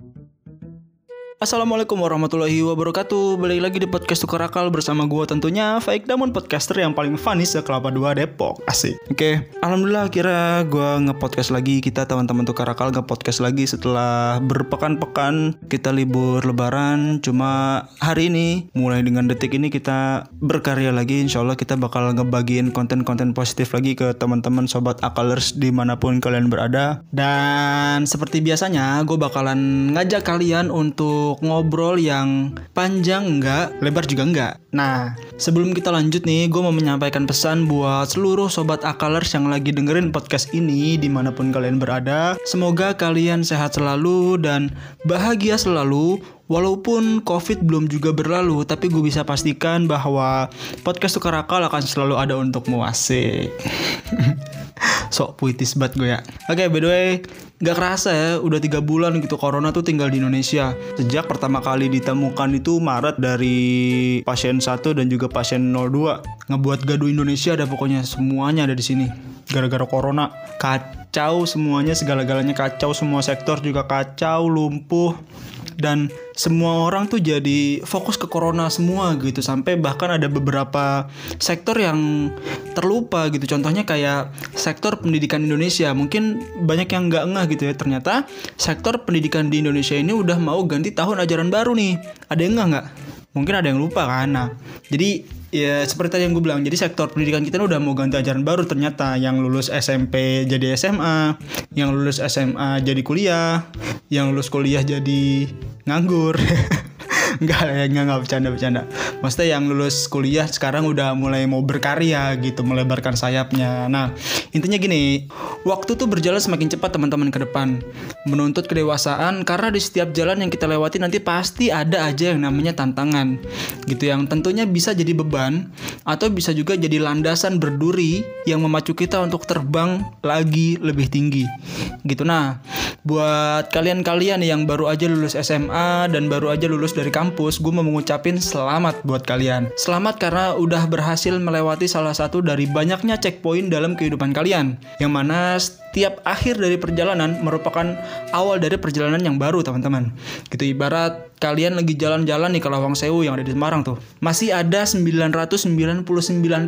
Thank you. Assalamualaikum warahmatullahi wabarakatuh. Balik lagi di podcast Tukar bersama gue tentunya Faik Damon podcaster yang paling funny sekelapa 2 Depok. Asik. Oke Alhamdulillah akhirnya gue nge-podcast lagi. Kita teman-teman Tukar Akal nge-podcast lagi setelah berpekan-pekan. Kita libur lebaran Cuma hari ini mulai dengan detik ini kita berkarya lagi. Insya Allah kita bakal ngebagiin konten-konten positif lagi ke teman-teman sobat akalers di mana pun kalian berada. Dan seperti biasanya gue bakalan ngajak kalian untuk ngobrol yang panjang enggak, lebar juga enggak. Nah, sebelum kita lanjut nih, gue mau menyampaikan pesan buat seluruh sobat akalers yang lagi dengerin podcast ini di mana pun kalian berada. Semoga kalian sehat selalu dan bahagia selalu. Walaupun COVID belum juga berlalu, tapi gue bisa pastikan bahwa podcast Tukar Akal akan selalu ada untukmu asik. Sok puitis banget gue ya. Oke, by the way, Gak kerasa ya, udah tiga bulan gitu corona tuh tinggal di Indonesia. Sejak pertama kali ditemukan itu Maret dari pasien 1 dan juga pasien 02. Ngebuat gaduh Indonesia ada pokoknya semuanya ada di sini. Gara-gara corona kacau semuanya segala-galanya kacau semua sektor juga kacau lumpuh dan semua orang tuh jadi fokus ke corona semua gitu sampai bahkan ada beberapa sektor yang terlupa gitu. Contohnya kayak sektor pendidikan Indonesia. Mungkin banyak yang nggak ngeh gitu ya. Ternyata sektor pendidikan di Indonesia ini udah mau ganti tahun ajaran baru nih. Ada yang nggak nggak? Mungkin ada yang lupa kan? Nah jadi ya seperti tadi yang gue bilang jadi sektor pendidikan kita udah mau ganti ajaran baru ternyata. Yang lulus SMP jadi SMA yang lulus SMA jadi kuliah yang lulus kuliah jadi nganggur Enggak ya, enggak, enggak bercanda-bercanda Maksudnya yang lulus kuliah sekarang udah mulai mau berkarya gitu Melebarkan sayapnya. Nah intinya gini Waktu tuh berjalan semakin cepat teman-teman ke depan. Menuntut kedewasaan Karena di setiap jalan yang kita lewati nanti pasti ada aja yang namanya tantangan. Gitu yang tentunya bisa jadi beban Atau bisa juga jadi landasan berduri Yang memacu kita untuk terbang lagi lebih tinggi. Gitu nah Buat kalian-kalian yang baru aja lulus SMA dan baru aja lulus dari kampus, gue mau mengucapin selamat buat kalian. Selamat karena udah berhasil melewati salah satu dari banyaknya checkpoint dalam kehidupan kalian. Yang mana setiap akhir dari perjalanan merupakan awal dari perjalanan yang baru, teman-teman. Gitu ibarat kalian lagi jalan-jalan nih ke Lawang Sewu yang ada di Semarang tuh. Masih ada 999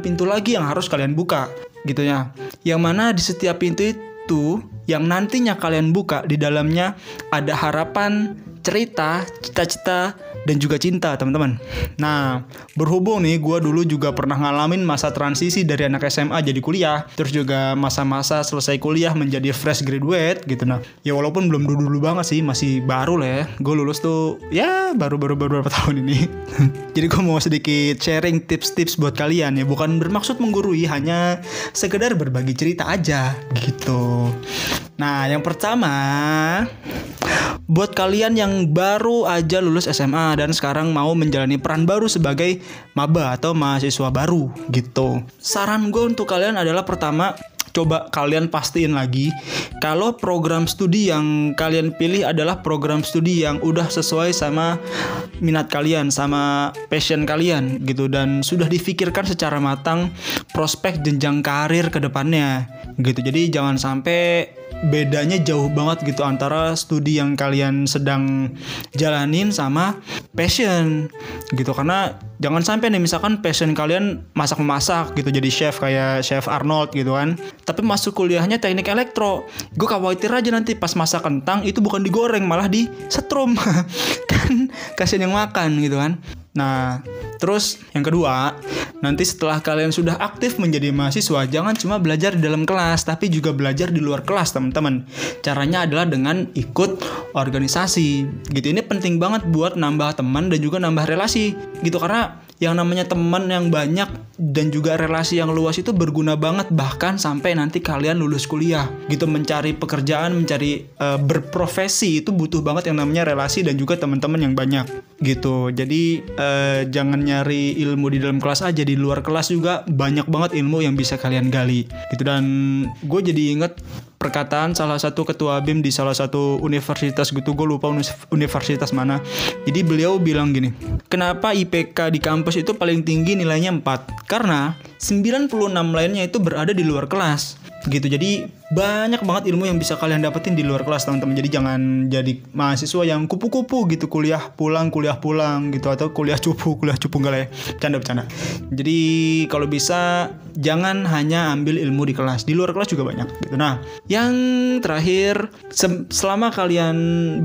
pintu lagi yang harus kalian buka gitu ya. Yang mana di setiap pintu itu yang nantinya kalian buka di dalamnya ada harapan, cerita, cita-cita, dan juga cinta teman-teman. Nah, berhubung nih gue dulu juga pernah ngalamin masa transisi dari anak SMA jadi kuliah, terus juga masa-masa selesai kuliah menjadi fresh graduate gitu nah. Ya walaupun belum dulu-dulu banget sih, masih baru lah ya. Gue lulus tuh ya baru-baru beberapa tahun ini. jadi gue mau sedikit sharing tips-tips buat kalian ya, bukan bermaksud menggurui, hanya sekedar berbagi cerita aja gitu. Nah, yang pertama buat kalian yang baru aja lulus SMA dan sekarang mau menjalani peran baru sebagai maba atau mahasiswa baru gitu. Saran gue untuk kalian adalah pertama coba kalian pastiin lagi kalau program studi yang kalian pilih adalah program studi yang udah sesuai sama minat kalian sama passion kalian gitu dan sudah difikirkan secara matang prospek jenjang karir ke depannya gitu. Jadi jangan sampai bedanya jauh banget gitu antara studi yang kalian sedang jalanin sama passion gitu. Karena jangan sampai nih misalkan passion kalian masak memasak gitu jadi chef kayak chef Arnold gitu kan. Tapi masuk kuliahnya teknik elektro. Gue khawatir aja nanti pas masak kentang itu bukan digoreng malah di setrum kan kasihan yang makan gitu kan Nah, terus yang kedua, nanti setelah kalian sudah aktif menjadi mahasiswa, jangan cuma belajar di dalam kelas, tapi juga belajar di luar kelas, teman-teman. Caranya adalah dengan ikut organisasi. Gitu ini penting banget buat nambah teman dan juga nambah relasi. Gitu karena yang namanya teman yang banyak dan juga relasi yang luas itu berguna banget bahkan sampai nanti kalian lulus kuliah. Gitu mencari pekerjaan mencari uh, berprofesi itu butuh banget yang namanya relasi dan juga teman-teman yang banyak. Gitu. Jadi uh, jangan nyari ilmu di dalam kelas aja di luar kelas juga banyak banget ilmu yang bisa kalian gali. Gitu dan gue jadi inget perkataan salah satu ketua BEM di salah satu universitas gitu. Gue lupa universitas mana. Jadi beliau bilang gini kenapa IPK di kampus itu paling tinggi nilainya 4 karena 96 lainnya itu berada di luar kelas gitu. Jadi banyak banget ilmu yang bisa kalian dapetin di luar kelas teman-teman. Jadi jangan jadi mahasiswa yang kupu-kupu gitu. Kuliah pulang kuliah pulang gitu. Atau kuliah cupu kuliah cupu enggak lah ya. Canda bercanda. Jadi kalau bisa jangan hanya ambil ilmu di kelas. Di luar kelas juga banyak gitu. Nah yang terakhir selama kalian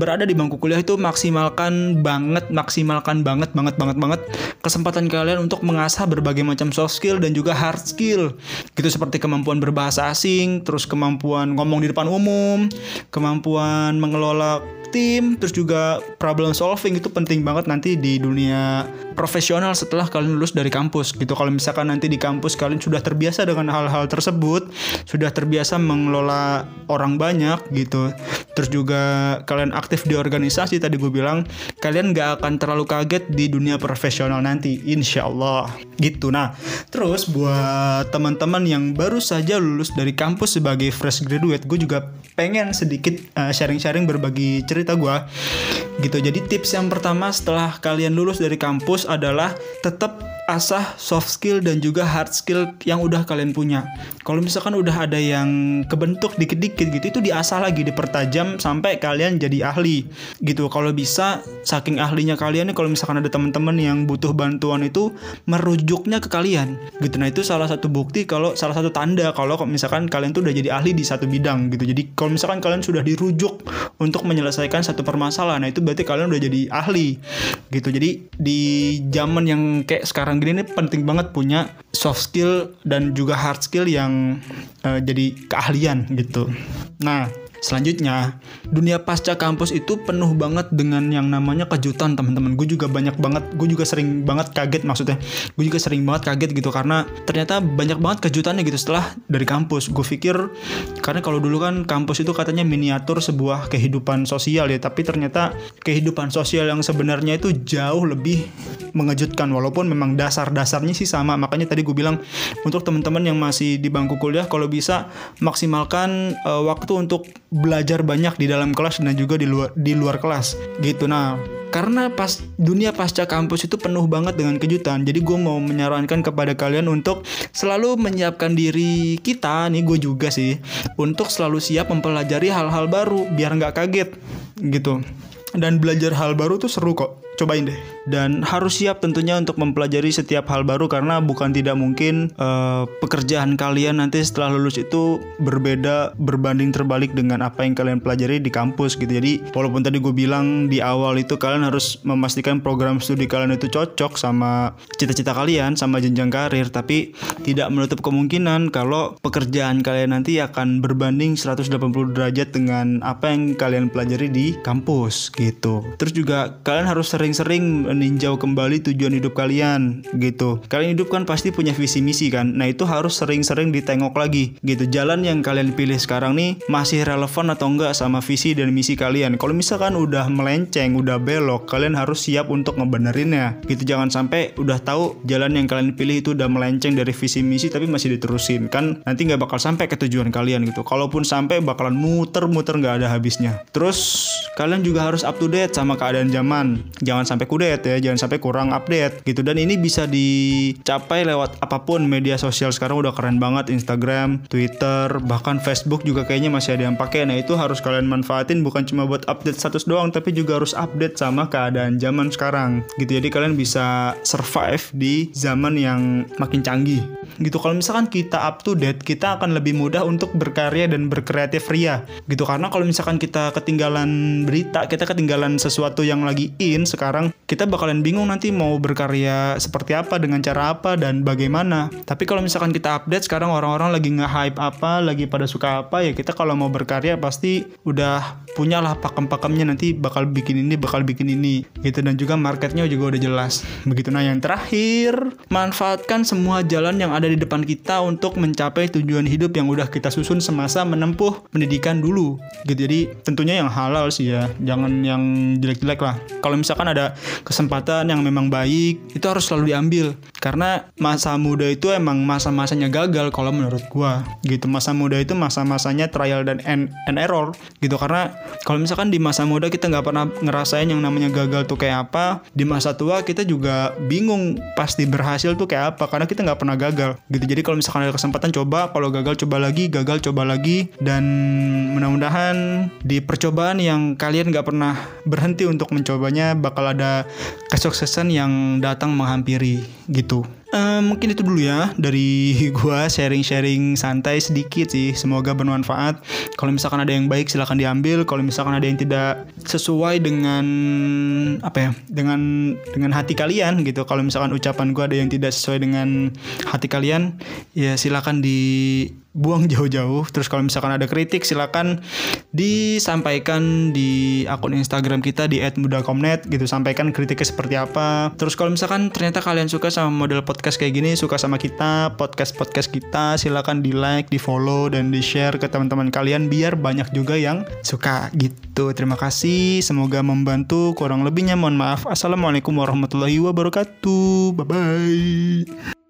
berada di bangku kuliah itu maksimalkan banget maksimalkan banget banget banget banget kesempatan kalian untuk mengasah berbagai macam soft skill dan juga hard skill. Gitu seperti kemampuan berbahasa asing terus kemampuan ngomong di depan umum kemampuan mengelola tim, terus juga problem solving itu penting banget nanti di dunia profesional setelah kalian lulus dari kampus gitu. Kalau misalkan nanti di kampus kalian sudah terbiasa dengan hal-hal tersebut, sudah terbiasa mengelola orang banyak gitu. Terus juga kalian aktif di organisasi tadi gue bilang, kalian gak akan terlalu kaget di dunia profesional nanti, insya Allah gitu. Nah, terus buat teman-teman yang baru saja lulus dari kampus sebagai fresh graduate, gue juga pengen sedikit uh, sharing-sharing berbagi cerita gue gitu. Jadi tips yang pertama setelah kalian lulus dari kampus adalah tetap asah soft skill dan juga hard skill yang udah kalian punya. Kalau misalkan udah ada yang kebentuk dikit-dikit gitu itu diasah lagi, dipertajam sampai kalian jadi ahli gitu. Kalau bisa saking ahlinya kalian kalau misalkan ada teman-teman yang butuh bantuan itu merujuknya ke kalian gitu. Nah, itu salah satu bukti kalau salah satu tanda kalau misalkan kalian tuh udah jadi ahli di satu bidang gitu. Jadi kalau misalkan kalian sudah dirujuk untuk menyelesaikan satu permasalahan, nah itu berarti kalian udah jadi ahli gitu. Jadi di zaman yang kayak sekarang gini ini penting banget punya soft skill dan juga hard skill yang uh, jadi keahlian gitu. Nah, Selanjutnya, dunia pasca kampus itu penuh banget dengan yang namanya kejutan teman-teman. Gue juga banyak banget, gue juga sering banget kaget maksudnya. Gue juga sering banget kaget gitu karena ternyata banyak banget kejutannya gitu setelah dari kampus. Gue pikir karena kalau dulu kan kampus itu katanya miniatur sebuah kehidupan sosial ya, tapi ternyata kehidupan sosial yang sebenarnya itu jauh lebih mengejutkan walaupun memang dasar-dasarnya sih sama. Makanya tadi gue bilang untuk teman-teman yang masih di bangku kuliah kalau bisa maksimalkan uh, waktu untuk belajar banyak di dalam kelas dan juga di luar di luar kelas gitu. Nah karena pas dunia pasca kampus itu penuh banget dengan kejutan jadi gue mau menyarankan kepada kalian untuk selalu menyiapkan diri kita nih gue juga sih untuk selalu siap mempelajari hal-hal baru biar nggak kaget gitu. Dan belajar hal baru tuh seru kok cobain deh. Dan harus siap tentunya untuk mempelajari setiap hal baru karena bukan tidak mungkin uh, pekerjaan kalian nanti setelah lulus itu berbeda berbanding terbalik dengan apa yang kalian pelajari di kampus gitu. Jadi walaupun tadi gue bilang di awal itu kalian harus memastikan program studi kalian itu cocok sama cita-cita kalian sama jenjang karir tapi tidak menutup kemungkinan kalau pekerjaan kalian nanti akan berbanding 180 derajat dengan apa yang kalian pelajari di kampus gitu. Terus juga kalian harus sering-sering meninjau kembali tujuan hidup kalian gitu. Kalian hidup kan pasti punya visi misi kan. Nah itu harus sering-sering ditengok lagi gitu. Jalan yang kalian pilih sekarang nih masih relevan atau enggak sama visi dan misi kalian. Kalau misalkan udah melenceng, udah belok, kalian harus siap untuk ngebenerinnya. Gitu jangan sampai udah tahu jalan yang kalian pilih itu udah melenceng dari visi misi tapi masih diterusin kan nanti nggak bakal sampai ke tujuan kalian gitu. Kalaupun sampai bakalan muter-muter nggak ada habisnya. Terus kalian juga harus up to date sama keadaan zaman sampai kudet ya jangan sampai kurang update gitu. Dan ini bisa dicapai lewat apa pun media sosial sekarang udah keren banget. Instagram Twitter bahkan Facebook juga kayaknya masih ada yang pakai. Nah itu harus kalian manfaatin bukan cuma buat update status doang tapi juga harus update sama keadaan zaman sekarang gitu. Jadi kalian bisa survive di zaman yang makin canggih gitu. Kalau misalkan kita up to date kita akan lebih mudah untuk berkarya dan berkreatif ria gitu. Karena kalau misalkan kita ketinggalan berita kita ketinggalan sesuatu yang lagi in kita bakalan bingung nanti mau berkarya seperti apa dengan cara apa dan bagaimana. Tapi kalau misalkan kita update sekarang orang-orang lagi nge-hype apa, lagi pada suka apa ya kita kalau mau berkarya pasti udah punya lah pakem-pakemnya nanti bakal bikin ini, bakal bikin ini gitu dan juga marketnya juga udah jelas. Begitu nah yang terakhir, manfaatkan semua jalan yang ada di depan kita untuk mencapai tujuan hidup yang udah kita susun semasa menempuh pendidikan dulu. Gitu jadi tentunya yang halal sih ya, jangan yang jelek-jelek lah. Kalau misalkan ada kesempatan yang memang baik itu harus selalu diambil. Karena masa muda itu emang masa-masanya gagal kalau menurut gua gitu. Masa muda itu masa-masanya trial dan and, and error gitu. Karena kalau misalkan di masa muda kita nggak pernah ngerasain yang namanya gagal tuh kayak apa di masa tua kita juga bingung pasti berhasil tuh kayak apa karena kita nggak pernah gagal gitu. Jadi kalau misalkan ada kesempatan coba. Kalau gagal coba lagi gagal coba lagi. Dan mudah-mudahan di percobaan yang kalian nggak pernah berhenti untuk mencobanya bakal ada kesuksesan yang datang menghampiri gitu Uh, mungkin itu dulu ya dari gua sharing-sharing santai sedikit sih. Semoga bermanfaat. Kalau misalkan ada yang baik silahkan diambil. Kalau misalkan ada yang tidak sesuai dengan apa ya, dengan dengan hati kalian gitu. Kalau misalkan ucapan gua ada yang tidak sesuai dengan hati kalian, ya silahkan di buang jauh-jauh. Terus kalau misalkan ada kritik silakan disampaikan di akun Instagram kita di @mudakomnet gitu. Sampaikan kritiknya seperti apa. Terus kalau misalkan ternyata kalian suka sama model podcast kayak gini, suka sama kita, podcast-podcast kita, silakan di-like, di-follow dan di-share ke teman-teman kalian biar banyak juga yang suka gitu. Terima kasih, semoga membantu. Kurang lebihnya mohon maaf. Assalamualaikum warahmatullahi wabarakatuh. Bye bye.